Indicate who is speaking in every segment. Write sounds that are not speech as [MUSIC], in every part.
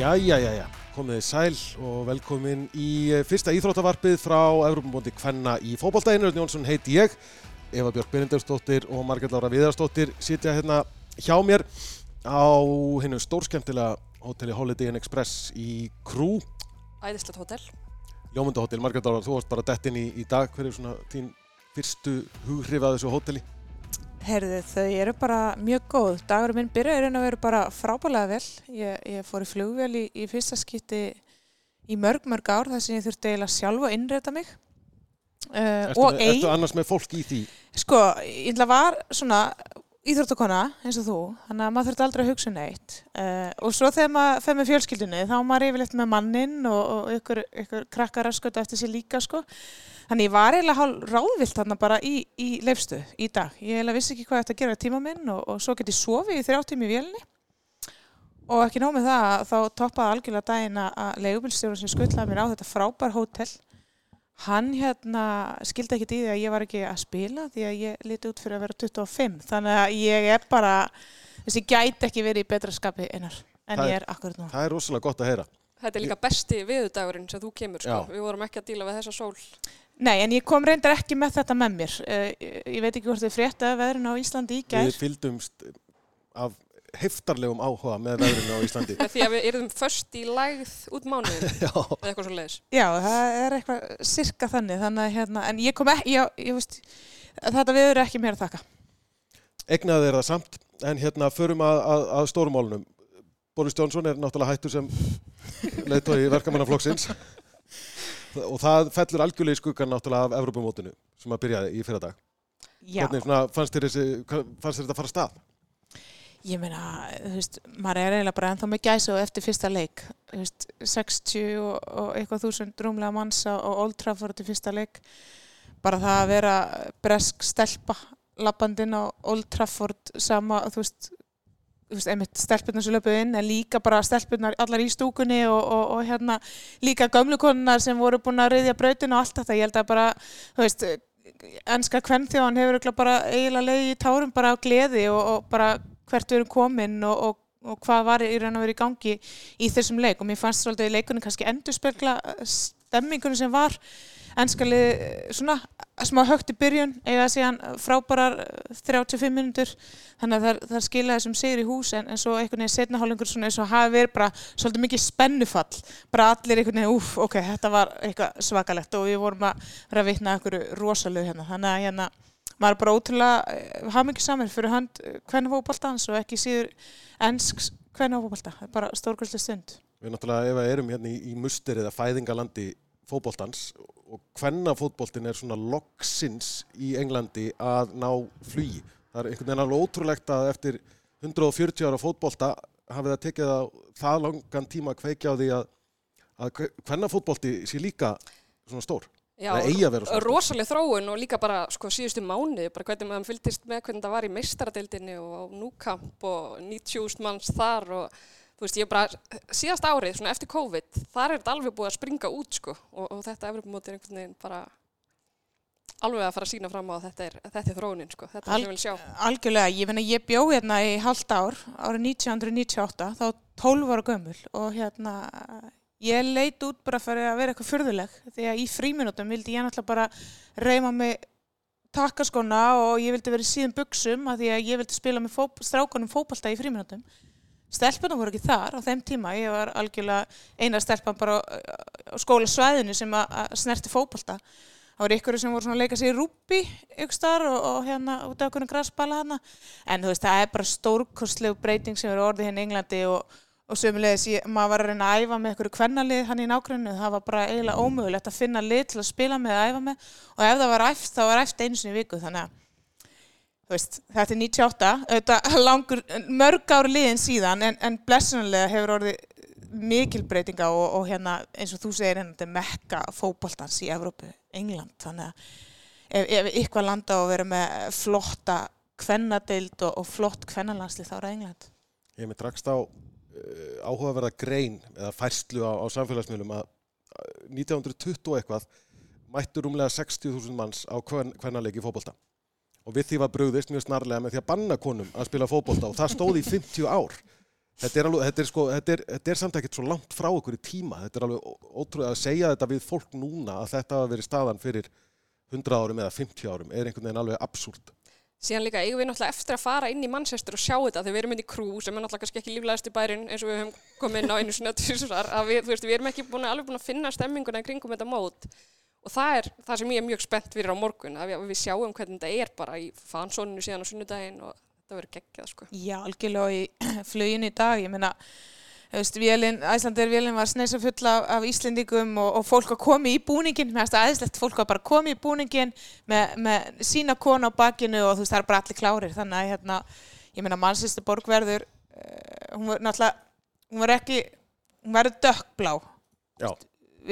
Speaker 1: Jæja, jæja, komið þið sæl og velkomin í eh, fyrsta íþróttavarpið frá Evropamóti Kvenna í fókbaltæðinu. Örn Jónsson heiti ég, Eva Björk Benindelsdóttir og Margret Lára Viðarsdóttir sitja hérna hjá mér á hennu stórskemtilega hóteli Holiday Inn Express í Krú,
Speaker 2: Æðislegt hótel.
Speaker 1: Ljómundahótel. Margret Lára, þú varst bara dett inn í, í dag. Hver er svona þín fyrstu hughrif að þessu hóteli?
Speaker 3: Herðu, þau eru bara mjög góð. Dagur minn byrjaði raun að vera bara frábælega vel. Ég, ég fór í flugvél í, í fyrsta skipti í mörg, mörg ár þar sem ég þurfti eiginlega sjálfa að innræta mig. Uh,
Speaker 1: Ertu,
Speaker 3: og ein,
Speaker 1: ertu annars með fólk í því?
Speaker 3: sko, ég var svona íþróttakona eins og þú, þannig að maður þurfti aldrei að hugsa um neitt. Uh, og svo þegar maður fer með fjölskyldunni, þá maður yfirleitt með mannin og, og ykkur, ykkur krakkar að sköta eftir sér líka, sko. Þannig ég var eiginlega hálf ráðvilt þarna bara í, í leifstu í dag. Ég eiginlega vissi ekki hvað ég ætti að gera í tíma minn og, og svo get ég sofið í þrjá tími í vélni. Og ekki nóg með það, þá toppaði algjörlega daginn að- leigubilstjórun sem skuttlaði mér á þetta frábær hótel. Hann hérna skildi ekkit í því að ég var ekki að spila því að ég liti út fyrir að vera 25. Þannig að ég er bara, þessi gæti ekki verið í betra skapi einar en
Speaker 1: Það
Speaker 3: ég er akkurat nú.
Speaker 1: Það er rosalega gott að heyra.
Speaker 2: Þetta er líka besti viðudagurinn sem þú kemur, sko.
Speaker 1: Já.
Speaker 2: Við vorum ekki að díla við þessa sól.
Speaker 3: Nei, en ég kom reyndar ekki með þetta með mér. Uh, ég veit ekki hvort þið frétta veðrun á Íslandi í gær.
Speaker 1: Við fylgdumst af heftarlegum áhuga með veðrinu á Íslandi. [LAUGHS]
Speaker 2: Því að við erum först í lægð út mánuðin, [LAUGHS] eða eitthvað svo leiðis.
Speaker 3: Já, það er eitthvað sirka þannig, þannig að hérna, en ég kom ekki, já, ég veist, þetta veður er ekki mér að þakka.
Speaker 1: egnaði þeir það samt, en hérna förum að, að, að stórumálunum. Boris Johnson er náttúrulega hættur sem leiðtói verkamannaflokksins og það fellur algjörlega í skuggan náttúrulega af Evropamótinu sem að byrjaði í fyrra dag.
Speaker 3: Já,
Speaker 1: Hvernig svona, fannst þér þessi, hvað- fannst þér þetta fara stað?
Speaker 3: Ég meina, þú veist, maður er eiginlega bara ennþá með gæsa og eftir fyrsta leik, þú veist, 60 og, og eitthvað þúsund rúmlega mansa og Old Trafford til fyrsta leik, bara það að vera bresk stelpa lappandinn á Old Trafford sama, þú veist, þú veist, einmitt stelpunar sem löpuð inn en líka bara stelpunar allar í stúkunni og, og, og hérna líka gömlukonnar sem voru búin að reyðja brautin og allt þetta, ég held að bara þú veist, ennska kvennþjóðan hefur bara eiginlega leiði í tárum bara á gleði og, og bara hvert við erum komin og, og, og hvað var í raun og verið í gangi í þessum leik. Og mér fannst svolítið í leikunum kannski endur spekla stemmingunum sem var. Ennskali svona smá högt í byrjun eiga síðan frábærar eh, 35 minútur þannig að það, það skila þessum sigur í hús en, en svo einhvern veginn setna hálfingur svona eins og hafi verið bara svolítið mikið spennufall. Bara allir einhvern veginn, úf, ok, þetta var eitthvað svakalegt. Og við vorum að vera að vitna einhverju rosalegu hérna, þannig að hérna maður bara ótrúlega hamingi saman fyrir hand hvernig fókbaltans og ekki síður ensk hvernig fókbalta, það er bara stórkvæslega stund
Speaker 1: Við náttúrulega ef við erum hérna í, í muster eða fæðingalandi fótboltans og hvenna fótboltin er svona loksins í Englandi að ná flugi. Það er einhvern veginn alveg ótrúlegt að eftir 140 ára fótbolta hafið það tekið á það langan tíma að kveikja á því að, að hvenna fótbolti sé líka svona stór.
Speaker 2: Já,
Speaker 1: Það eigi að vera svona stór.
Speaker 2: rosaleg þróun og líka bara sko síðustu mánu, bara hvernig maður fylgdist með hvernig það var í meistaradeildinni og núkamp og 90.000 manns þar og þú veist, ég bara, síðast árið, svona eftir COVID, þar er þetta alveg búið að springa út sko og, og þetta Evropamóti er einhvern veginn bara alveg að fara að sína fram á að þetta er, þetta er þróunin sko, þetta er sem ég vil sjá.
Speaker 3: Algjörlega, ég finna ég bjó hérna í halvt ár árið 1998, þá 12 ára gömul og hérna ég leit út bara fyrir að vera eitthvað fyrðuleg því að í fríminútum vildi ég náttúrulega bara reyma mig takkaskona og ég vildi vera í síðan buksum að því að ég vildi spila með fóp, strákunum fótbalta í fríminútum. Stelpunum voru ekki þar á þeim tíma, ég var algjörlega eina stelpan bara á, á skólasvæðinu sem að, snerti fótbalta. Það voru ykkur sem voru að leika sér í rúbbi ykkur starf og, og hérna út af okkur græsbala hana. En þú veist, það er bara stórkostleg breyting sem eru orðið hérna í Englandi og, og sömulegis, ég, maður var að reyna að æfa með ykkur kvennalið hann í nágrunnu. Það var bara eiginlega ómögulegt að finna lið til að spila með að æfa með og ef það var æft, þá var æft einu sinni í viku. Þannig að þú veist, þetta er 98, þetta langur, mörg ári liðin síðan en, en blessunarlega hefur orðið mikil breytinga og, og hérna eins og þú segir hérna þetta er mekka fótboltans í Evrópu, England þannig að ef, ef ykkur landa og vera með flotta kvennadeild og, og flott kvennalandsli þá er England
Speaker 1: Ég með drakst á áhugaverða grein eða færslu á, á samfélagsmiðlum að uh, 1920 og eitthvað mættu rúmlega 60.000 manns á hvern, hvernaleiki fótbolta og við því var brugðist mjög snarlega með því að banna konum að spila fótbolta og það stóði í 50 ár Þetta er, alveg, þetta, er sko, þetta, er, þetta er samt ekkert svo langt frá okkur í tíma. Þetta er alveg ó- ótrúlega að segja þetta við fólk núna að þetta hafa verið staðan fyrir 100 árum eða 50 árum er einhvern veginn alveg absúrt.
Speaker 2: Síðan líka eigum við náttúrulega eftir að fara inn í Manchester og sjá þetta þegar við erum inn í krú sem er náttúrulega kannski ekki líflegast í bærin eins og við höfum komið inn á einu sinni að tvisar að við, veist, við erum ekki búin, alveg búin að finna stemminguna kringum þetta mót og það er það sem ég er mjög spennt fyrir á morgun að við, við sjáum hvernig þetta er bara í fansóninu síðan á sunnudaginn og þetta verður geggjað sko.
Speaker 3: Já, algjörlega í [CLEARS THROAT] fluginu í dag, ég meina, þú veist, vélinn, Æslandir vélinn var sneisa full af, af Íslendingum og, og fólk að komi í búningin, það aðeinslegt, fólk að bara komi í búningin með, með sína konu á bakinu og þú veist, það er bara allir klárir, þannig að, hérna, ég meina, mannsýstu borgverður, uh, hún var náttúrulega, hún var ekki, hún verður dökkblá,
Speaker 1: Já,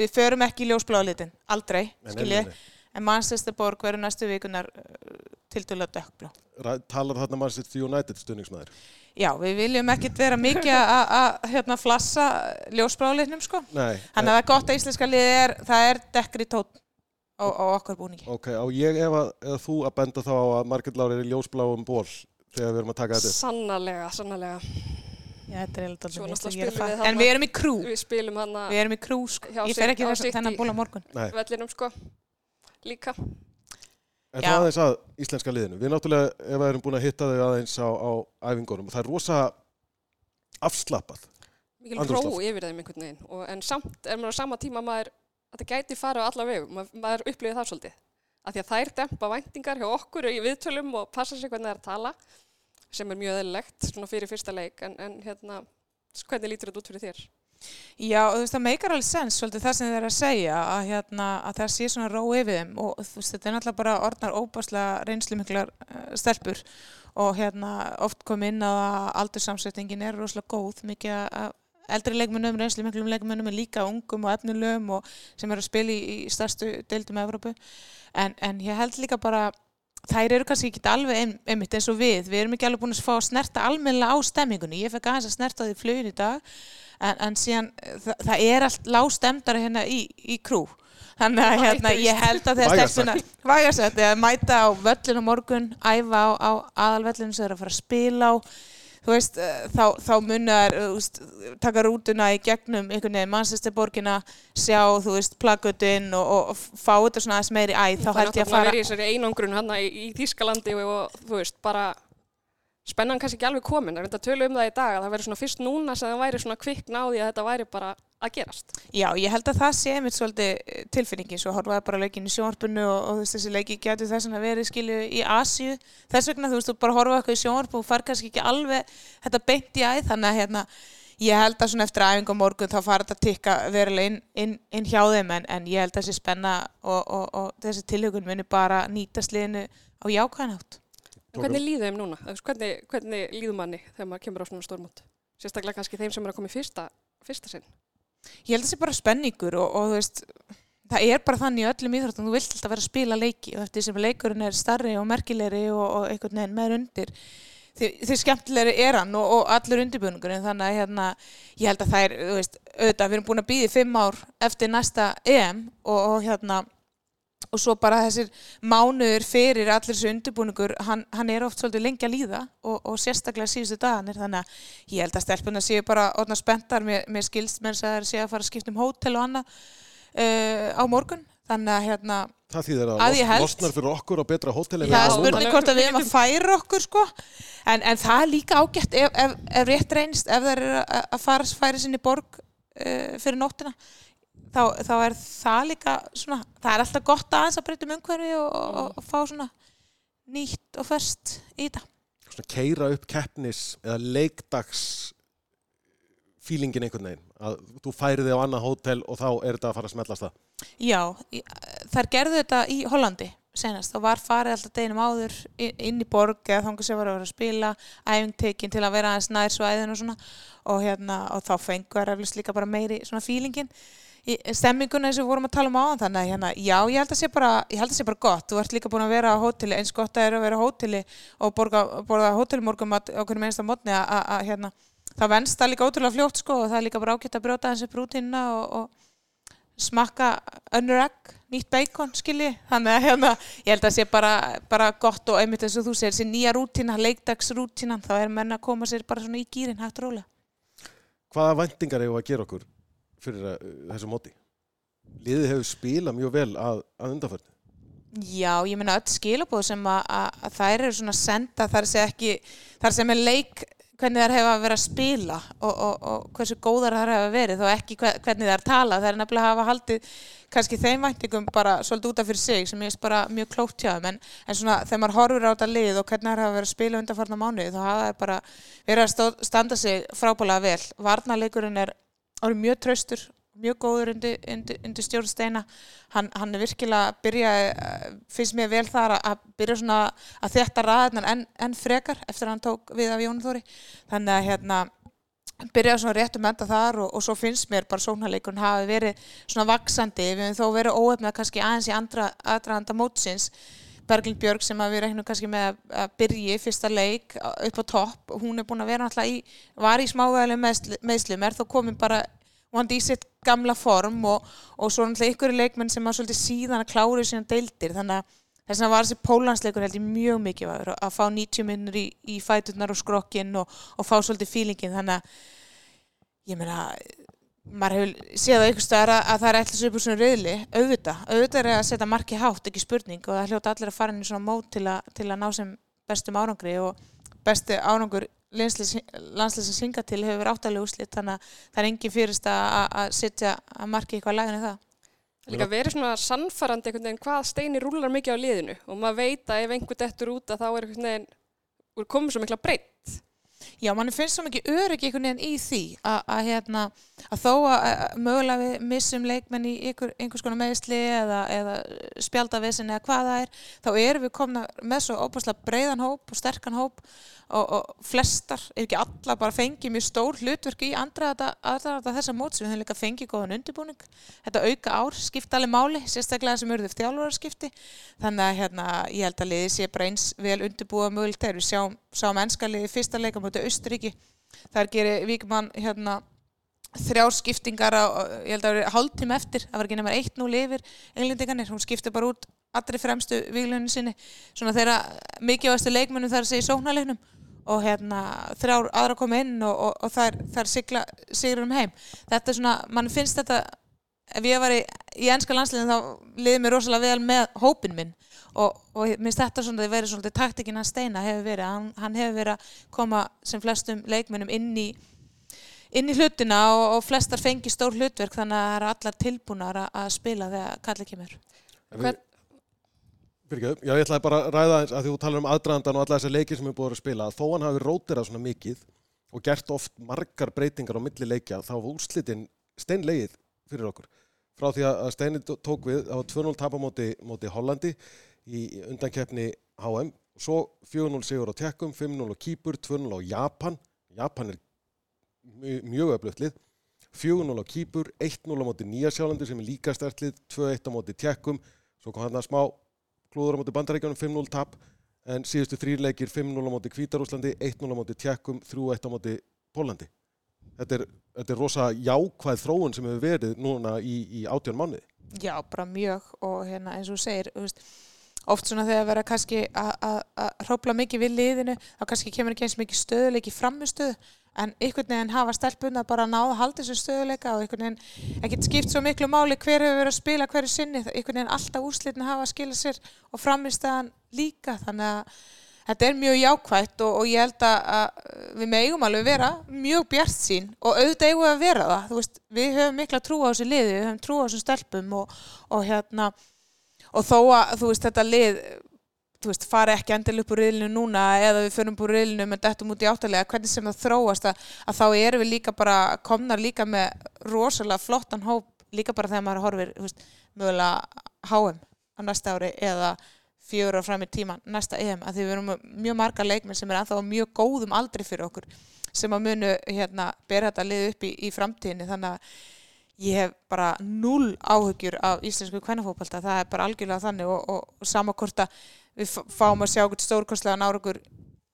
Speaker 3: við förum ekki í ljósblá litin, aldrei, skiljið. En mannsýstu borg verður næstu vikunar uh, til dæla dökkblá.
Speaker 1: Talar þarna Manchester United stuðningsmæður.
Speaker 3: Já, við viljum ekkert vera mikið að að, hérna flassa ljósbráleitnum sko.
Speaker 1: Nei,
Speaker 3: Þannig að það er gott að íslenska liði er, það er dekkri tótt á, á okkar búningi.
Speaker 1: ok, á ég ef að, eða þú að benda þá á að Margrét Lári er í ljósbláum ból þegar við erum að taka þetta.
Speaker 2: Sannarlega, sannarlega.
Speaker 3: Já, þetta er eiginlega
Speaker 2: Svo
Speaker 3: dálítið
Speaker 2: náttúrulega
Speaker 3: minnst að
Speaker 2: þarna-
Speaker 3: En við erum í krú,
Speaker 2: Við spilum hann að
Speaker 3: við erum í krú sko.
Speaker 2: Hjá
Speaker 3: Ég fer ekki þess að þennan ból á morgun.
Speaker 1: Nei,
Speaker 2: vellinum sko líka.
Speaker 1: en
Speaker 3: Já.
Speaker 1: það aðeins að íslenska liðinu. Við náttúrulega, ef við erum búin að hitta þau aðeins á, á æfingunum, það er rosa.
Speaker 2: Mikil
Speaker 1: Andrúmsloft.
Speaker 2: ró yfir þeim einhvern veginn og, en samt er maður á sama tíma maður að það gæti farið á alla vegu, maður, maður upplifið það svolítið. Af því að þær dempa væntingar hjá okkur í viðtölum og passa sig hvernig það er að tala sem er mjög eðlilegt fyrir fyrsta leik en, en hérna, hvernig lítur þetta út fyrir þér?
Speaker 3: Já, þú veist, það meikar alveg sens svolítið það sem þið er að segja að, hérna, að það sé svona ró yfir þeim. Og þú veist, þetta er náttúrulega bara orðnar óbáslega reynslumiklar uh, stelpur. Og hérna oft kom inn að aldursamsetningin er rosalega góð, mikið af eldri leikmennum, reynslumiklum leikmennum en líka ungum og efnulegum og sem eru að spila í, í stærstu deildum Evrópu. En, en ég held líka bara þær eru kannski ekki alveg ein, einmitt eins og við, við erum ekki alveg búin að fá að snerta almennilega á stemmingunni, ég fekk aðeins að snerta því flugin í dag en, en síðan það, það er allt lágstemdara hérna í, í krú þannig að hérna, ég held að þegar stelpuna vægasett, að mæta á völlin á morgun, æfa á, á aðalvöllinu sem þeir eru að fara að spila á þú veist, eh, þá, þá munar veist, taka rútuna í gegnum einhvern veginn mannsestirborgina sjá, þú veist, plagutinn og, og, og fá þetta svona aðeins meiri æð, þá
Speaker 2: Það er
Speaker 3: held ég að fara
Speaker 2: verið í þessari einangrun hann í, í Þýskalandi og, og þú veist, bara spennan kannski ekki alveg komin, það er þetta tölu um það í dag að það verið svona fyrst núna sem það væri svona kvikk náði að þetta væri bara að gerast.
Speaker 3: Já, ég held að það sé einmitt svolítið eh, tilfinningin, svo horfaði bara leikin í sjónvarpinu og, og veist, þessi leiki getur þess að verið skilju í Asíu, þess vegna þú veist, þú bara horfaði eitthvað í sjónvarpu og far kannski ekki alveg þetta beint í æð, þannig að hérna, ég held að svona eftir æfingu á morgun þá fara þetta tikka verulega inn, inn, inn hjá þeim en, en ég held að þessi spenna og, og, og þessi tilhugun muni bara nýtast liðinu á jákvæðanátt.
Speaker 2: En hvernig líður þeim núna? Hvernig, hvernig líður manni þegar maður kemur á svona stórmót? Sérstaklega kannski þeim sem er að koma í fyrsta, fyrsta sinn.
Speaker 3: Ég held að það sé bara spenningur og, og veist, það er bara þannig í öllum íþróttum, þú vilt alltaf vera að spila leiki og eftir sem leikurinn er starri og merkilegri og, og einhvern veginn meður undir því, skemmtilegri er hann og, og allur undirbúningurinn þannig að hérna, ég held að það er, þú veist, auðvitað, við erum búin að býði fimm ár eftir næsta EM og hérna og svo bara þessir mánuður fyrir allir þessu undirbúningur, hann, hann er oft svolítið lengi að líða og, og sérstaklega síðustu daganir, þannig að ég held að stelpuna séu bara orðna spenntar. Með, með skilst menn að það séu að fara að skipta um hótel og annað uh, á morgun, þannig að hérna
Speaker 1: Það þýðir að,
Speaker 3: Að
Speaker 1: losnar fyrir okkur á betra hótel
Speaker 3: það er spurning hvort að við erum að færa okkur sko, en, en það er líka ágætt ef, ef, ef rétt reynst, ef það er að, að fara færa sinni borg uh, fyrir nóttina þá, þá er það líka svona, það er alltaf gott aðeins að breyta um umhverfi og, og, og, og fá svona nýtt og fyrst í þetta.
Speaker 1: Svona keira upp keppnis eða leikdags fílingin einhvern veginn. Að þú færi þig á annað hótel og þá er þetta að fara að smellast það.
Speaker 3: Já, þær gerðu þetta í Hollandi senast, þá var farið alltaf deginum áður inn í borg eða þangar sem var að vera að spila æfingtekin til að vera aðeins nær svæðin og svona og, hérna, og þá fengu þær eflust líka bara meiri svona fílingin stemminguna og við vorum að tala um áðan þannig að hérna, já, ég held að sé bara, að sé bara gott. Þú ert líka búin að vera á hóteli, eins gott að er að vera á hóteli og borga, borga hótelmorgum á hvernig mótni að, að, að hérna, það venst það líka ótrúlega fljótt sko og það er líka bara ágætt að brjóta þessi brútinna og, og smakka önnur egg, nýtt bacon skilji, þannig að hérna ég held að sé bara, bara gott og einmitt eins og þú segir þessi nýja rútína, leikdagsrútína þá er menn að koma sér bara svona í gýrin hægt og rólega.
Speaker 1: hvaða vendingar hefur að gera okkur fyrir uh, þessu móti? Liðið hefur spilað mjög vel að, að undanförni.
Speaker 3: Já, ég meina öll skilabóð sem að, að, að þær eru svona senda þar sem ekki, þar sem er leik hvernig þær hefa verið að spila og, og, og hversu góðar þær hefa verið og ekki hvernig þær tala, þær er nefnilega að hafa haldið kannski þeim væntingum bara svolítið útaf fyrir sig sem ég veist bara mjög klókt hjá þeim en, en svona þegar maður horfur á þetta lið og hvernig þær hafa verið að spila undanfarnar mánuði þá hafa þær bara verið að standa sig frábælega vel. Varnarleikurinn er mjög traustur mjög góður undir, undir, undir stjórnsteina hann, hann er virkilega byrjaði, eh, finnst mér vel þar að byrja svona að þetta ræðnar enn en frekar eftir að hann tók við af Jónu Þóri. Þannig að hérna byrjaði svona rétt um enda þar og, og svo finnst mér bara sóknarleikun hafi verið svona vaksandi, við hefum þó verið óöfnað kannski aðeins í andra aðdraðanda mótsins Berglind Björg sem að við regnum kannski með að byrja í fyrsta leik upp á topp, hún er búin að vera náttúrulega í, var í smávæðileg meðslum, er þó komin bara vandi í sitt gamla form og, og svo náttúrulega ykkur leikmenn sem að síðan að klára síðan deildir þannig að þess að var þessi pólansleikur held ég mjög mikið að fá 90 minnur í, í fæturnar og skrokkinn og, og fá svolítið fílingin þannig að ég meina maður hefur séð á ykkur stöðar að það er eitthvað svo upp úr svona rauðli, auðvitað auðvitað er að setja marki hátt, ekki spurning og það hljóta allir að fara inn í svona mót til, a, til að ná sem bestum árangri og besti árangur landsleisins hinga til hefur verið áttalega úrslitt þannig að það er engin fyrist að setja að marki eitthvað lægin en það.
Speaker 2: Líka verið svona sannfærandi einhvern veginn hvað steini rúlar mikið á liðinu og maður veit að ef einhvern dettur út að þá er einhvern veginn komið svo mikla breytt
Speaker 3: Já, mann finnst svo mikið öryggi einhvern veginn í því að hérna, að þó að mögulega við missum leikmenn í einhver, einhvers konar meðsli eða, eða spjaldavissin eða hvað það er, þá erum við komna með svo óbúslega breiðan hóp og sterkan hóp og, og flestar, ef ekki alla, bara fengið mjög stór hlutverk í aðræða þessa móts, við höfum líka fengið góðan undirbúning. Þetta auka ár, skipta alveg máli sérstaklega sem eruð eftir álvararskipti þannig að hérna, ég held að liði sé bara eins vel undirbúa mögult þegar við sjáum, sjáum ennskaliði fyrsta leika motið Austuríki þar gerir Víkman hérna þrjár skiptingar á, ég held að það var hálftíma eftir, það var ekki nefnir eitt nú lifir englendingarnir, hún skipti bara út allri fremstu výglunni sinni. Svona þeirra mikilvægastu leikmennum þar að segja í sóknarleiknum og hérna þrjár aðra að koma inn og, og, og þær, þær sigla sigur um heim. Þetta er svona, mann finnst þetta ef ég var í, í ennska landslegin þá liði mér rosalega vel með hópin minn. Og, og minnst þetta svona það verið svona taktikinn hans steina hefur verið. Hann, hann hefur verið að koma sem flestum leikmennum inn í inn í hlutina og flestar fengi stór hlutverk þannig að það er allar tilbúnar að spila þegar kallið kemur.
Speaker 1: Hvern Byrgjöf, já ég ætlaði bara að ræða að þú talar um aðdraðandan og alla þessar leikir sem við búum að spila þó hann hafi rótirað svona mikið og gert oft margar breytingar á milli leikja þá var úrslitin steinlegið fyrir okkur. Frá því að steinin tók við á 2-0 tapamóti móti Hollandi í undankeppni HM og svo 4-0 sigur á Tekkum 5-0 á Kýpur, 2-0 á Japan. Japan er mjög öfluttlið 4-0 á Kýpur 1-0 á móti Nýjasjálandi sem er líka stertlið 2-1 á móti Tekkum svo kom hann að smá klúður á móti bandarækjunum 5-0 tap. En síðustu þrýrleikir 5-0 á móti Kvítarúslandi 1-0 á móti Tjekkum 3-1 á móti Pólandi þetta er, þetta er rosa jákvæð þróun sem hefur verið núna í, í átjón manni
Speaker 3: Já, bara mjög. Og hérna eins og segir veist, oft svona þegar vera kannski að hrópla mikið við liðinu þá kannski kemur ekki eins mikið stöðuleiki framustöðu en einhvern veginn hafa stelpuna bara náða að halda þessu stöðuleika og einhvern veginn ekkert skipt svo miklu máli hver hefur verið að spila hverju sinni, einhvern veginn alltaf úslitin hafa að skila sér og framistæðan líka. Þannig að þetta er mjög jákvægt og, og ég held að við megum alveg vera mjög bjart sín og auðvitað eigum við að vera það. Veist, við höfum mikla trú á þessu liði, við höfum trú á þessu stelpum og, og hérna og þó að þú veist þetta lið þú veist, fara ekki endil upp úr riðlinu núna eða við förum upp úr riðlinu með dettum út í áttalega, hvernig sem það þróast að, að þá erum við líka bara komnar líka með rosalega flottan hóp líka bara þegar maður horfir veist, mögulega HM á næsta ári eða fjögur á fram í tíma næsta EM, að því við erum mjög marga leikminn sem er ennþá mjög góðum aldri fyrir okkur sem að munu hérna bera þetta lið upp í, í framtíðinni. Þannig að ég hef bara null áhugjur af íslensku kvennafókbalta, það er bara algjörlega þannig og, og, og samakort að við fáum að sjá okkur stórkostlega nárugur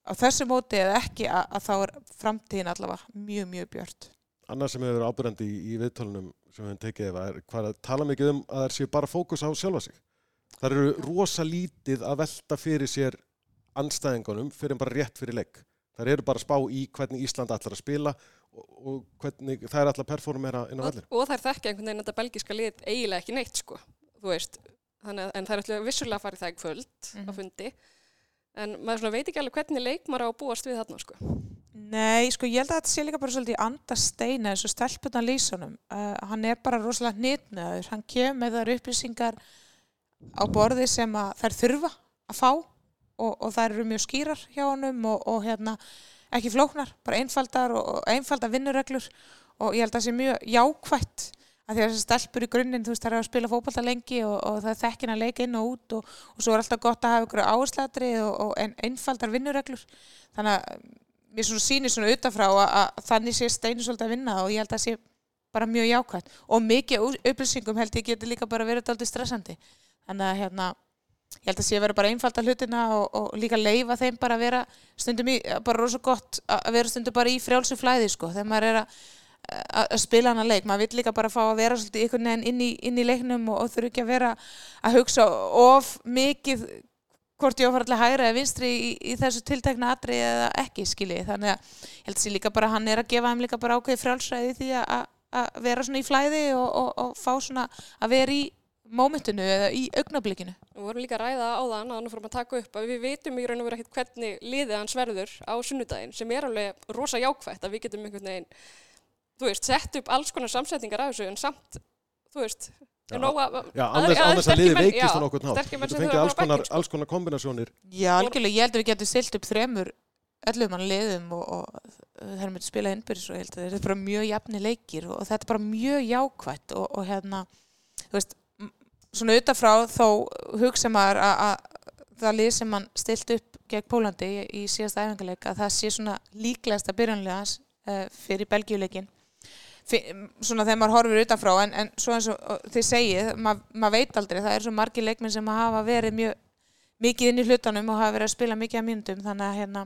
Speaker 3: á þessu móti eða ekki að, að þá er framtíðin allavega mjög, mjög björnt.
Speaker 1: Annars sem hefur verið ábyrgandi í, í viðtölunum sem við tekið er hvað að tala mikið um að það séu bara fókus á sjálfa sig. Það eru rosa lítið að velta fyrir sér anstæðingunum fyrir bara rétt fyrir legg. þær eru bara að spá í hvernig Ísland ætlar að spila og, og hvernig þær ætlar að performera inn á
Speaker 2: og,
Speaker 1: vellir.
Speaker 2: og þær þekkja einhvern veginn þetta belgiska lið eiginlega ekki neitt sko, þú veist þannig, en þær ætla vissulega að fara í það í kvöld á
Speaker 3: Mhm.
Speaker 2: fundi en maður veit ekki alveg hvernig leikmar á að búast við þarna sko.
Speaker 3: Nei, sko ég held að þetta sé líka bara svolítið í andasteina eins og stelpunan lýsunum. Uh, hann er bara rosalega hnitnaður. Hann kemur með þar upplýsingar á borði sem þær þurfa að fá og, og þær eru mjög skýrar hjá honum og, og hérna ekki flóknar, bara einfaldar og, og einfaldar vinnureglur og ég held að það sé mjög jákvætt að því að þessi stelpur í grunninn, þú veist, það er að spila fótballta lengi og, og það er þekkin að leika inn og út og, og svo er alltaf gott að hafa ykkur áherslatri og, og ein, einfaldar vinnureglur. Þannig að mér svona sýnir svona utanfrá að, að þannig sé steinu svolítið að vinna og ég held að það sé bara mjög jákvæmt og mikið upplýsingum held ég geti líka bara verið aldrei stressandi. Þannig að hérna ég held að sé að vera bara einfalda hlutina og, líka leifa þeim bara að vera stundum í, bara rosa gott að vera stundum bara í frjálsu flæði sko þegar maður er að að að spila hana leik, maður vill líka bara fá að vera svolítið einhvern veginn inn í, inn í leiknum og, og þurfa ekki að vera að hugsa of mikið hvort ég á að fara allir hægra eða vinstri í, í þessu tiltekna atri eða ekki skilji, þannig að ég held að sé líka bara hann er að gefa þeim líka bara ákveði frjálsræði því að, að- að vera svona í flæði og, og, og fá svona að vera í mómentinu eða í augnablikinu.
Speaker 2: Við vorum líka að ræða á það annað fórum að taka upp að við vitum í raun og vera ekkert hvernig liðið hans verður á sunnudaginn sem er alveg rosa jákvætt að við getum einhvern veginn, þú veist, sett upp alls konar samsetningar af þessu en samt, þú veist,
Speaker 1: Já,
Speaker 2: er að...
Speaker 1: Já, annars, að liði veikist á
Speaker 2: sterkir menn
Speaker 1: Þú fengið alls
Speaker 2: að
Speaker 1: konar, alls konar kombinasjónir.
Speaker 3: Já, algjörlega, ég held að við getum stilt upp þremur öllum mann liðum og, og þeir myndi spila innbyrðis og ég held að þetta er bara mjög jafni leikir og, þetta er bara mjög jákvætt og, og hérna, þú veist, svona utanfrá þó hugsa maður að, að það lið sem mann stilt upp gegn Pólandi í, í síðasta æfingarleik að það sé svona líklegasta byrjanlega hans uh, fyrir Belgíuleikin svona þegar maður horfir utanfrá en, en svo eins og þið segið maður mað veit aldrei, það er svo margir leikminn sem hafa verið mjög mikið inn í hlutunum og hafa verið að spila mikið að mínútum þannig að hérna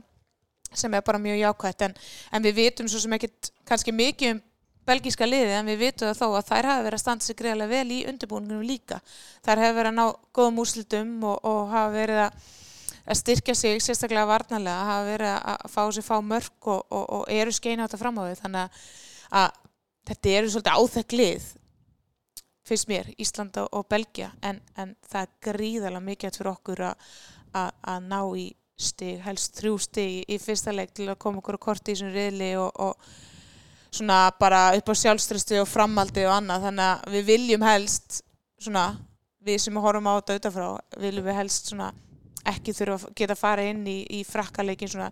Speaker 3: sem er bara mjög jákvætt. En, en við vitum svo sem ekkit kannski mikið um belgíska liði en við vitum þó að þær hafa verið að standa sig greiðlega vel í undirbúningunum líka. Þær hafa verið að ná góðum úrslitum og, og hafa verið að, að styrkja sig sérstaklega varnarlega hafa verið að, að fá sér fá mörk og, og, og eru skeina átt að fram á því. Þannig að, að þetta eru svolítið áþekk lið finnst mér, Ísland og, Belgia en, en það er gríðalega mikið fyrir okkur að- að að ná í stig, helst þrjú stig í, fyrsta leik til að koma okkur á korti í þessum riðli og, og svona bara upp á sjálfströsti og framaldi og annað. Þannig að við viljum helst svona, við sem horfum á þetta utanfrá, viljum við helst svona ekki þurfa að geta að fara inn í, í frakkaleikin svona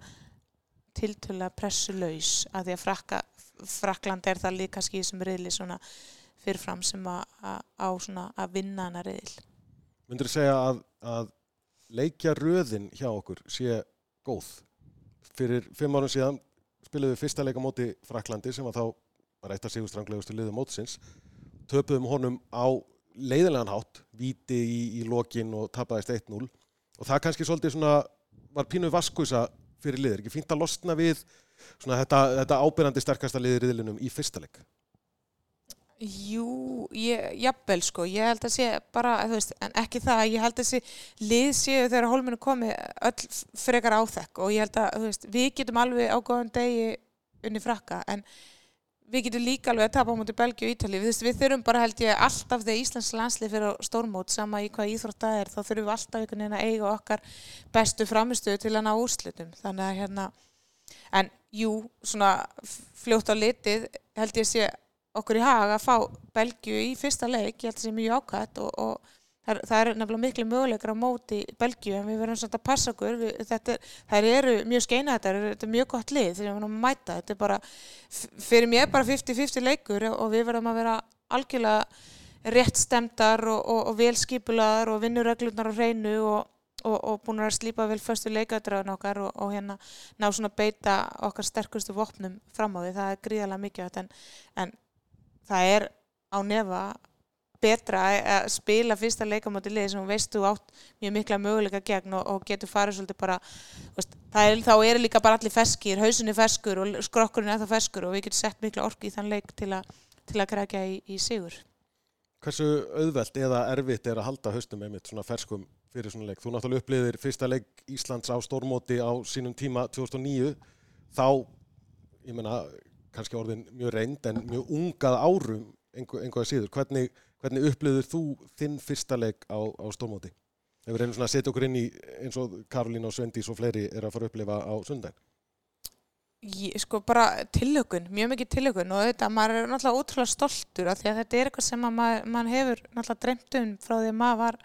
Speaker 3: tiltölulega pressulaus að því að frakka, Frakland er það líka í þessum riðli svona fyrirfram sem að, að, á svona að vinna hana riðil.
Speaker 1: Myndur þú segja að, að leikja röðin hjá okkur sé góð? Fyrir fimm árum síðan spilum við fyrsta leika móti Fraklandi sem var þá bara eitt af sigurstranglegustu liðu mótsins. Töpuðum honum á leiðilegan hátt, víti í, í lokin og tapaðist 1-0 og það kannski svolítið svona var pínu vaskusa fyrir liðir, ekki fínt að losna við svona þetta, þetta ábyrjandi sterkasta liðir riðlinum í fyrsta leik.
Speaker 3: Jú, jafnvel sko, ég held að sé bara, þú veist, en ekki það, ég held að þessi lið séu þegar hólminu komi öll frekar áþekk og ég held að, þú veist, við getum alveg á góðan degi unni frakka, en við getum líka alveg að tapa á móti Belgíu og Ítali, við, við þurfum bara held ég alltaf þegar Íslands landslið fyrir á stórmót, sama í hvað íþrótt það er, þá þurfum við alltaf einhvern veginn að eiga okkar bestu framistöðu til að ná úrslitum, þannig að hérna, en jú, svona fljótt á litið held ég sé okkur í hag að fá Belgju í fyrsta leik, ég held að það sé mjög ákvæmt og, og það, það er nefnilega miklu möguleikar á móti Belgju en við verðum svona að passa okkur. Við, þetta, þær eru mjög skeina þetta þetta er mjög gott lið þegar við verðum að mæta. Þetta er bara, fyrir mér bara 50-50 leikur og við verðum að vera algjörlega rétt stemdar og, og, og velskipulaðar og vinnurreglunar á hreinu og og, og búin að slípa vel förstu leikadröðun okkar og, og hérna ná svona beita okkar sterkustu vopnum fram á því, það er gríðarlega mikið en, en það er á nefa betra að spila fyrsta leikamóti liði sem þú veist þú átt mjög mikla möguleika gegn og, og getur farið svolítið bara veist, er, þá eru líka bara allir feskir hausinni feskur og skrokkurinn er það feskur og við getum sett mikla orku í þann leik til, a, til að grækja í, í sigur.
Speaker 1: Hversu auðvelt eða erfitt er að halda haustum einmitt svona ferskum fyrir svona leik? Þú náttúrulega upplýðir fyrsta leik Íslands á stórmóti á sínum tíma 2009 þá, ég meina, kannski orðin mjög reynd en mjög ungað árum einhverja síður. Hvernig, hvernig upplöður þú þinn fyrsta leik á, á stórmóti? Ef við reynum svona að setja okkur inn í eins og Karolín og Svendís og fleiri er að fara að upplifa á sundaginn.
Speaker 3: Ég, sko bara tillökun, mjög mikið tillökun og þetta, maður er náttúrulega ótrúlega stoltur af því að þetta er eitthvað sem maður, maður hefur náttúrulega dreymt um frá því að maður var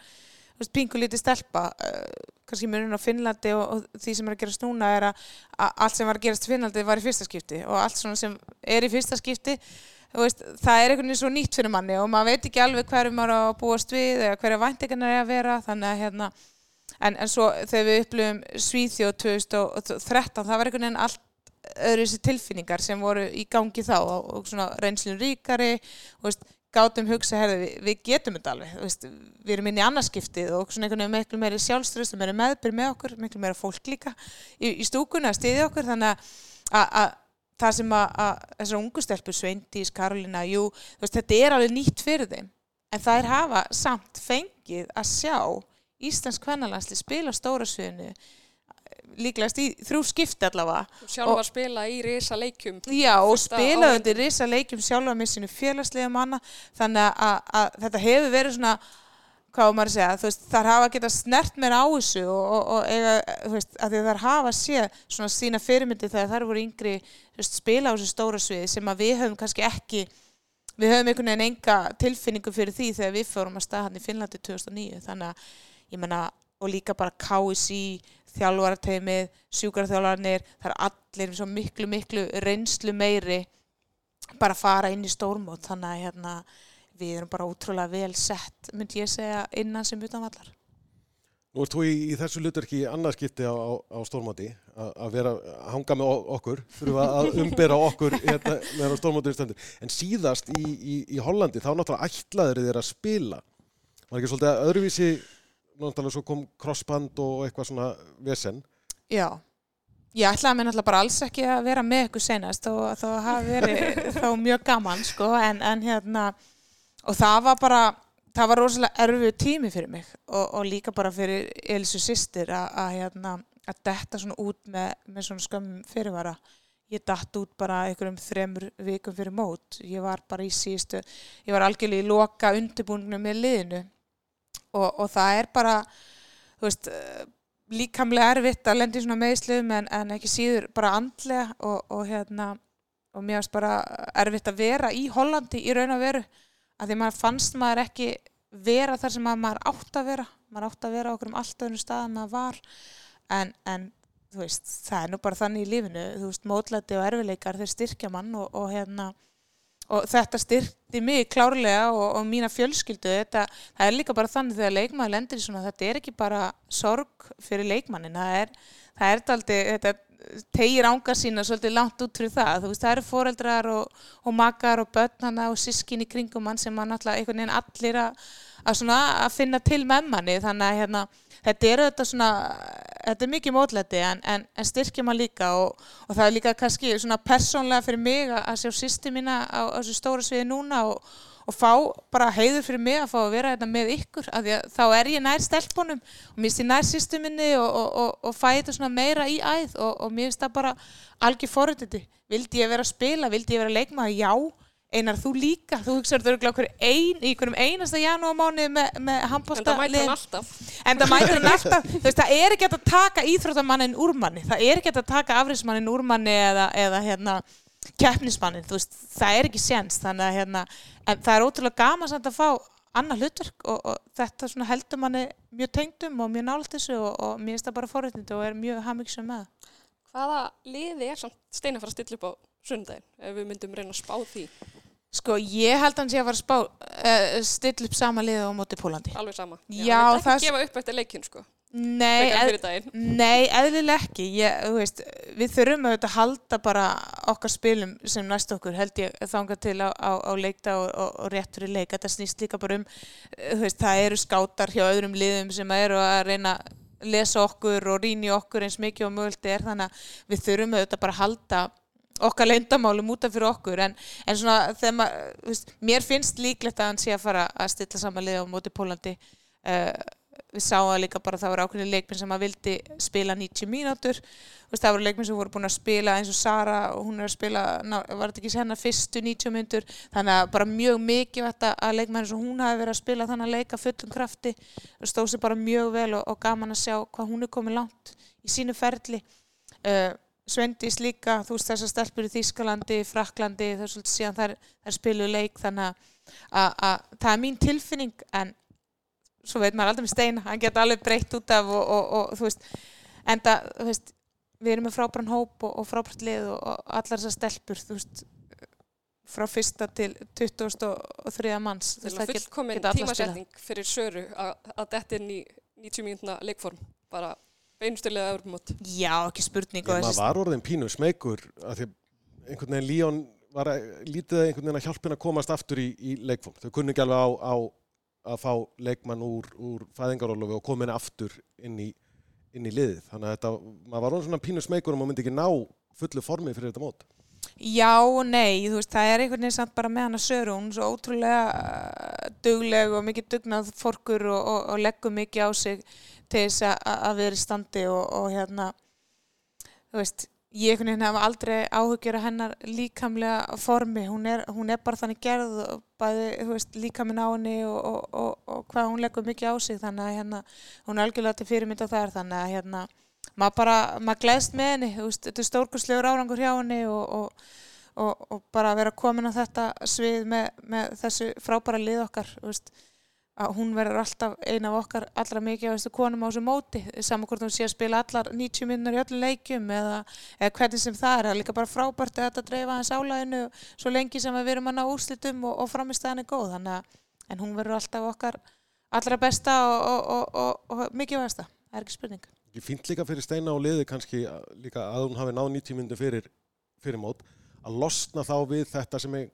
Speaker 3: veist, pingu lítið stelpa uh, kannski mjög á Finnlandi og, og því sem er að gerast núna er að, að allt sem var að gerast Finnlandi var í fyrsta skipti og allt sem er í fyrsta skipti veist, það er einhvern veginn svo nýtt fyrir manni og maður veit ekki alveg hverju maður á að búast við eða hverja væntingarna er að vera þannig að hérna en, en svo þegar við upplifum Svíþjóð 2013 það var einhvern veginn allt öðru þessi tilfinningar sem voru í gangi þá og, og svona reynslun ríkari og veist, gátum hugsa, herði, við, við getum þetta alveg, veist, við erum inn í annarskiptið og svona einhvern veginn miklu meiri sjálfströst og meiri meðbyrg með okkur, miklu meira fólk líka í, í stúkunni að stiðja okkur. Þannig að það sem að, þessar ungustelpur, Sveindís, Karolina, jú, veist, þetta er alveg nýtt fyrir þeim. En það er hafa samt fengið að sjá Íslands kvennalansli spila stóra sviðinu líklegast í þrjú skipti allavega.
Speaker 2: Sjálf að spila í risa leikjum
Speaker 3: Já og spilaði undir risa leikjum sjálfa með sinu félagslega manna þannig að, að, þetta hefur verið svona hvað var maður að segja, veist, þar hafa getað snert mér á þessu og, og, og eiga, veist, þar hafa séð svona sína fyrirmyndi þegar þar voru yngri veist, spila á þessu stóra sviði sem að við höfum kannski ekki við höfum einhvern veginn enga tilfinningu fyrir því þegar við fórum að staða hann í Finnlandi 2009, þannig að ég menna, og líka bara KSI þjálfarateimið, sjúkarþjálfarnir, það er allir svo miklu, miklu reynslu meiri bara að fara inn í stórmót þannig að hérna, við erum bara útrúlega vel sett, myndi ég segja, innan sem utanvallar.
Speaker 1: Nú ert þú í, í þessu luturki annarskipti á, á, á stórmóti að vera að hanga með okkur, þurfum að umbera okkur hérna, með stórmótið stöndur. En síðast í, í, í Hollandi þá náttúrulega ætlaður þér að spila. Var ekki svolítið að öðruvísi náttúrulega svo kom crossband og eitthvað svona vesen.
Speaker 3: Já, ég ætlaði mér náttúrulega bara alls ekki að vera með eitthvað senast og þá hafi verið [LAUGHS] þá mjög gaman sko en, en hérna og það var bara, það var rosalega erfið tími fyrir mig og, og líka bara fyrir Elisu sýstir að hérna að detta svona út með, með svona skömmum fyrirvara. Ég dætt út bara einhverjum þremur vikum fyrir mót. Ég var bara í síðustu ég var algjörlega í loka undirbúningum með liðinu og, og það er bara veist, eh, líkamlega erfitt að lendi svona meðslum en, en ekki síður bara andlega og, og hérna og mér finnst bara erfitt að vera í Hollandi í raun og veru að því maður fannst maður ekki vera þar sem maður átt að vera. Maður átt að vera okkur um allt öðrum stað en maður var. En, en veist, það er nú bara þannig í lífinu. Veist, mótlæti og erfileikar þeir styrkja mann og hérna og þetta styrkti mig klárlega og, og mína fjölskyldu. Þetta, það er líka bara þannig þegar leikmann lendir í svona þetta er ekki bara sorg fyrir leikmannin það er, það er aldrei, þetta tegir ánga sína svolítið langt út fyrir það. Veist það eru foreldrar og, og makar og börn hana og sískin í kringum mann sem mann alltaf einhvern veginn allir að, að, að finna til með manni. Þannig að hérna þetta er þetta svona, þetta er mikið mótlæti en, en, en styrkja maður líka og, og það er líka kannski svona persónlega fyrir mig að sjá sýsti mína á, á þessu stóra sviði núna og, og fá bara heiður fyrir mig að fá að vera þetta hérna með ykkur af því að þá er ég nær stelpunum og ég nær sýstu minni og, og fæ þetta svona meira í æð og mér finnst það bara algjör forrættiti vildi ég vera að spila, vildi ég vera að leikma, já Einar, þú líka, þú hugsaður þau okkur ein, í einhverjum einasta janúamáni með, með handbólta.
Speaker 2: En það mætir hann alltaf.
Speaker 3: En það mætir hann alltaf. Þú veist, það er ekki að taka íþróttamannin úr manni. Það er ekki að taka afriðsmannin úr manni eða, eða hérna, keppnismannin. Þú veist, það er ekki séns. Þannig að hérna, það er ótrúlega gaman samt að fá annað hlutverk og, og þetta heldur manni mjög tengdum og mjög nált þessu og, og mér finnst það bara forréttindi og er mjög hafmyggsum með.
Speaker 2: Hvaða liði er samt steina fyrir að stilla upp á sundaginn ef við myndum reyna að spá því?
Speaker 3: Sko ég held að hann sé að fara að spá uh, still upp sama liða á móti Pólandi.
Speaker 2: Alveg sama.
Speaker 3: Já, Já
Speaker 2: það... Það er ekki gefa upp eftir leikin sko.
Speaker 3: Nei, eð, nei, eðlileg ekki. Ég, veist, við þurfum að halda bara okkar spilum sem næst okkur held ég þanga til á, á, á leikta og, og, og réttur í leik. Þetta snýst líka bara um, veist, það eru skátar hjá öðrum liðum sem eru að reyna að lesa okkur og rýni okkur eins mikið og mögulegt er. Þannig að við þurfum að bara halda okkar leindamálum út af fyrir okkur. En, en svona þegar maður mér finnst líklegt að hann sé að fara að stilla samanlega á móti Pólandi. Uh, við sáum það líka bara að það voru ákveðin leikminn sem að vildi spila 90 mínútur. Veist, það voru leikminn sem voru búin að spila eins og Sara og hún er að spila, ná, var þetta ekki senna fyrstu 90 mínútur, þannig að bara mjög mikið að leikmenn eins og hún hafi verið að spila þannig að leika fullum krafti. Stóð sér bara mjög vel og, og gaman að sjá hvað hún er komið langt í sínu ferli. Uh, Svendis líka, þú veist þessar stelpur í Þískalandi, Fraklandi, það er svolítið síðan þær, þær spilu leik þannig að það er mín tilfinning en svo veit maður aldrei með steina, hann geta alveg breytt út af og, og, og þú veist, enda þú veist, við erum með frábrann hóp og, og frábrann lið og allar þessar stelpur, þú veist frá fyrsta til 2003 manns
Speaker 2: Það er fullkomin tímasetning fyrir Söru að detta inn í 90 mínúna leikform, bara beinustilega öðrum
Speaker 3: Já, ekki spurning
Speaker 1: Ég maður var orðin pínu smegur að því einhvern veginn Líón var að, lítið einhvern veginn að hjálpina að komast aftur í, í leikform. Þau kunni ekki alveg á, á að fá leikmann úr, úr fæðingarólofi og henni aftur inn í, inn í liðið. Þannig að þetta, maður var orðin svona pínu smegur og maður myndi ekki ná fullu formi fyrir þetta mót.
Speaker 3: Já og nei, þú veist, það er einhvern veginn samt bara með hann að söru, hún er svo ótrúlega uh, dugleg og mikið dugnað forkur og, og, og leggur mikið á sig til þess að vera í standi og, og hérna þú veist, ég einhvern veginn hef aldrei áhugjur að hennar líkamlega formi, hún er, hún er bara þannig gerð og bæði, þú veist, líkamin á henni og, og, og hvað hún leggur mikið á sig. Þannig að hérna, hún er algjörlega til fyrirmynda þar þannig að hérna maður bara, maður gleðst með henni, þú veist, þetta er stórkurslegur árangur hjá henni og bara vera komin á þetta svið með, með þessu frábæra lið okkar, þú veist að hún verður alltaf eina af okkar allra mikið á þessu konum á þessu móti. Saman hvort hún sé að spila allar 90 minnur í öllu leikjum eða, eða hvernig sem það er. Það er líka bara frábært að þetta dreifa hans álæðinu svo lengi sem við erum að ná úrslitum og, og framistæðan er góð. Að hún verður alltaf okkar allra besta og, og, og mikið versta, það er ekki spurning.
Speaker 1: Ég finn líka fyrir steina og liði kannski líka að hún hafi náð 90 minnur fyrir, fyrir mót að losna þá við þetta sem er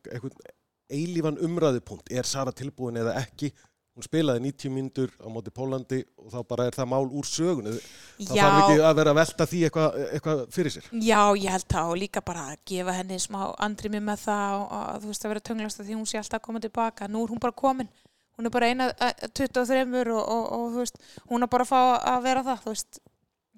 Speaker 1: eilífan umræðupunkt. Er Sara tilbúin eða ekki hún spilaði 90 myndur á móti Pólandi og þá bara er það mál úr sögunu þá
Speaker 3: Já.
Speaker 1: þarf ekki að vera að velta því eitthvað eitthva fyrir sér.
Speaker 3: Já, ég held það og líka bara að gefa henni smá andrimi með það og að þú veist að vera tönglast því hún sé alltaf að koma tilbaka. Nú er hún bara komin, hún er bara eina 23 og, og, og, og þú veist hún er bara að fá að vera það þú veist,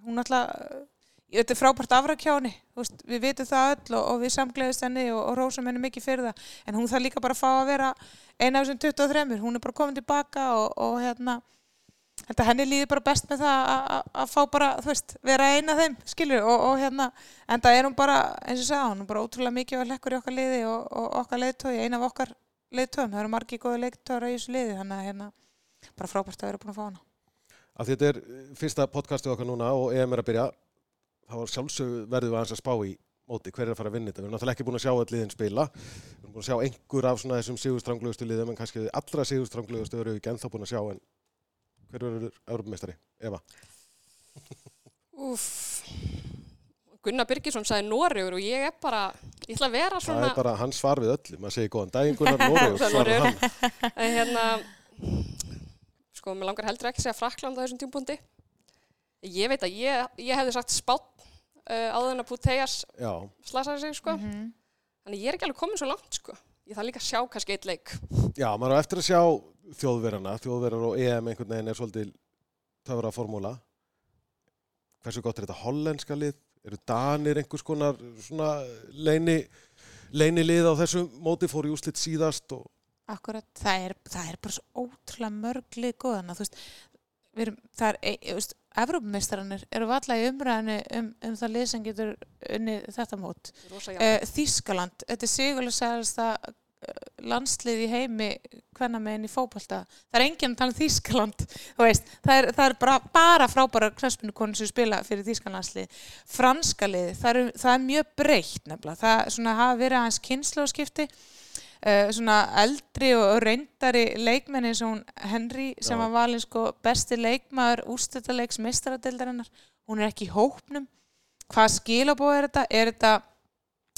Speaker 3: hún alltaf þetta er frábært henni veist, við vitum það öll og, og við samgleðist henni og, og rósum henni mikið fyrir það. En hún þarf líka bara að fá að vera eina af þessum 23 hún er bara komin tilbaka og, og hérna henni líður bara best með það að fá bara þú veist, vera eina af þeim skilur og hérna, en það er hún bara eins og segja, hún er bara ótrúlega mikið að lekkur í okkar liði og okkar leiðtói, eina af okkar leiðtóum, það eru margið góði leiðtóra í þessu liði, þannig að hérna bara frábært að vera búin að fá hana.
Speaker 1: Að Þetta er fyrsta podcastið okkar núna og EM er að byrja þá sjálfsög verðum við að spá í móti hver er að fara að vinna þetta. Við erum náttúrulega ekki búin að sjá all liðin spila. Við erum búin að sjá einhver af svona þessum sigurstranglegustu liðum en kannski allra sigurstranglegustu eru við ekki ennþá búin að sjá en hver verður Európamestari? Eva?
Speaker 2: Úf, Gunnar Birgisson sagði Nóriður og ég er bara, ég ætla að vera svona...
Speaker 1: Það er bara hans svar við öllum, maður segir góðan daginn Gunnar [LAUGHS] Nóriður, svarar hann.
Speaker 2: Hérna, sko, mér langar heldur ekki að segja Frakland á þessum tímpundi. Ég veit að ég, ég hefði sagt spátt uh, áður en að Puteas slasaði sig sko. Mm -hmm. Þannig ég er ekki alveg komin svo langt sko. Ég þarf líka að sjá kannski eitt leik.
Speaker 1: Já, maður er eftir að sjá þjóðverðarna, þjóðverðar og EM einhvern veginn er svolítið töfra formúla. Hversu gott er þetta hollenska lið? Eru Danir einhvers konar leini, leini lið á þessu móti fór í úslitt síðast og
Speaker 3: Akkurat, það er, það er bara svo ótrúlega mörglið góðan að þú veist, erum, það er, e, e, Evrópumeistaranir eru valla í umræðinu um, um það lið sem getur unni þetta mót. Uh, Þískaland, þetta er sigurlega segast að uh, landslið í heimi hvenna meginn í fókbalta. Það er enginn að tala um Þískaland, það er, það er bara, bara frábæra knæspunukonur sem spila fyrir Þískalandslið. Franska lið, það er, það er mjög breytt nefnilega, það svona, hafa verið aðeins kynnslóðskipti Uh, svona eldri og reyndari leikmenni eins og hún Henry sem Já. var valin sko besti leikmaður úrstættaleiks mistaradeildarinnar hún er ekki í hópnum. Hvað skilabóð er þetta? er þetta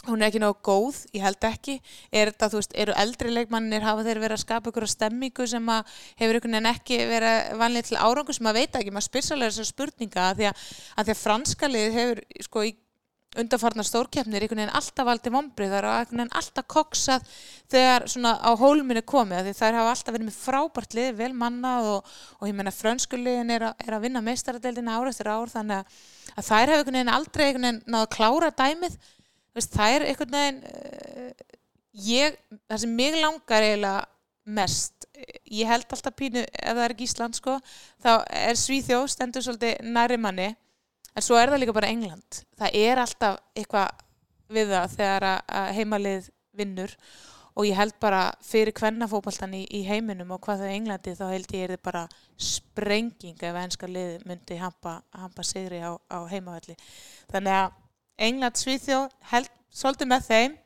Speaker 3: hún er ekki náðu góð, ég held ekki. Er þetta, þú veist, eru eldri leikmannir hafa þeir verið að skapa ykkur á stemmingu sem að hefur ykkur en ekki verið vanlega til árangu sem maður veit ekki, maður spyrsalega þessar spurninga að því að, að því að franskalið hefur sko í undarfarnar stórkeppnir einhvern veginn alltaf valdi vombriðar og einhvern veginn alltaf koksað þegar svona á hólminni komið því þær hafa alltaf verið með frábært lið, vel mannað og, og ég menna frönskuliðin er, er að vinna meistaradeildina ár eftir ár þannig að, að þær hafa einhvern veginn aldrei einhvern veginn náðu að klára dæmið. Veist, þær einhvern veginn uh, ég, það sem mig langar eiginlega mest ég held alltaf pínu, ef það er ekki Ísland sko, þá er Svíþjóð stendur svolítið næri manni en svo er það líka bara England. Það er alltaf eitthvað við það þegar heimalið vinnur. Og ég held bara fyrir kvennafótboltan í, í heiminum og hvað er Englandi þá held ég er þið bara sprenging ef enska lið myndi hampa, hampa sigri á, á heimavalli þannig að England Svíþjóð held svolítið með þeim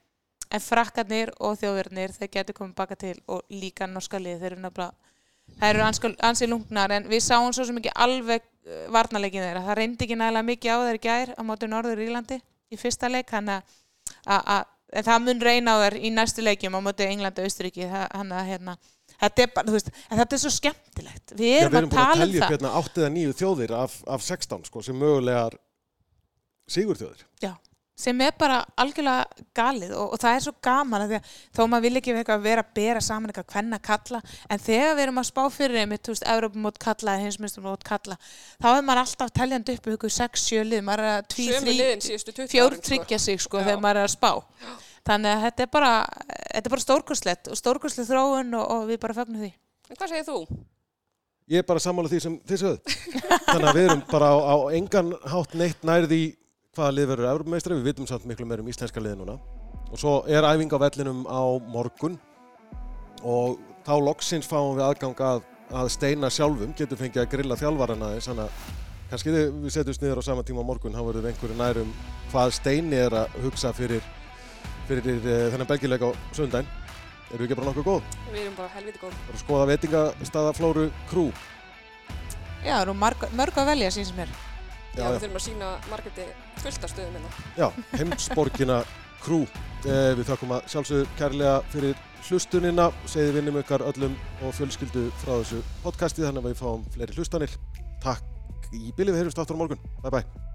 Speaker 3: en frakkarnir og þjóðverðnir þeir getur komið baka til og líka norska lið þeir eru nefnilega það eru anskal- ansi lungnar en við sáum svo ekki alveg uh, varnarleikin þeirra. Það reyndi ekki nægilega mikið á þeir í gær á móti Norður Írlandi í fyrsta leik hann að að- það mun reyna á þeir í næstu leikjum á móti England og Austuríki hann að hérna þetta er bara, þú veist, en þetta er svo skemmtilegt. Við
Speaker 1: Já,
Speaker 3: erum,
Speaker 1: við erum
Speaker 3: að
Speaker 1: búin að
Speaker 3: tala um
Speaker 1: telja upp
Speaker 3: það.
Speaker 1: hérna átt eða nýju þjóðir af, af 16 sko, sem mögulegar sigurþjóðir.
Speaker 3: Já, sem er bara algjörlega galið og, og það er svo gaman að því að þó maður vil ekki eitthvað vera að bera saman eitthvað hvenna kalla en þegar við erum að spá fyrir einmitt, þú veist, Európa mót kalla eða hinsmistur mót kalla þá er maður alltaf teljandi upp ykkur 6-7 lið, maður er að tví,
Speaker 2: Sömu
Speaker 3: þrí,
Speaker 2: liðin síðustu 20
Speaker 3: fjór
Speaker 2: árin, sko.
Speaker 3: tryggja sig sko
Speaker 2: Já.
Speaker 3: þegar maður er að spá þannig að þetta er bara, þetta er bara stórkurslegt og stórkursleg þróun og, og við bara fögnum því
Speaker 2: En hvað segir þú?
Speaker 1: Ég er bara sammála því sem þið sögðu. Þannig að við erum bara á, á hvaða lið verður Evropameistri. Við vitum samt miklu meir um íslenska liði núna. Og svo er æfing á vellinum á morgun og þá loksins fáum við aðgang að, að steina sjálfum, getum fengið að grilla þjálfarana þannig að kannski við setjumst niður á sama tíma á morgun, þá verður einhverju nærum hvað steini er að hugsa fyrir, fyrir uh, þennan belgileik á sundaginn. Erum við ekki bara nokkuð góð?
Speaker 2: Við erum bara helviti góð.
Speaker 1: Bara að skoða veitingastæðaflóru krú.
Speaker 3: Já, það eru mörg, mörg að velja sín sem er
Speaker 2: Já,
Speaker 1: Já,
Speaker 2: við þurfum að sína margæti fullt af stöðum hérna.
Speaker 1: Já, heimsborgina krú. Eh, við þakkum að sjálfsögðu kærlega fyrir hlustunina, segði vinnum ykkar öllum og fjölskyldu frá þessu podcasti þannig að við fáum fleiri hlustanir. Takk í bili, við heyrjumst aftur á morgun. Bye bye.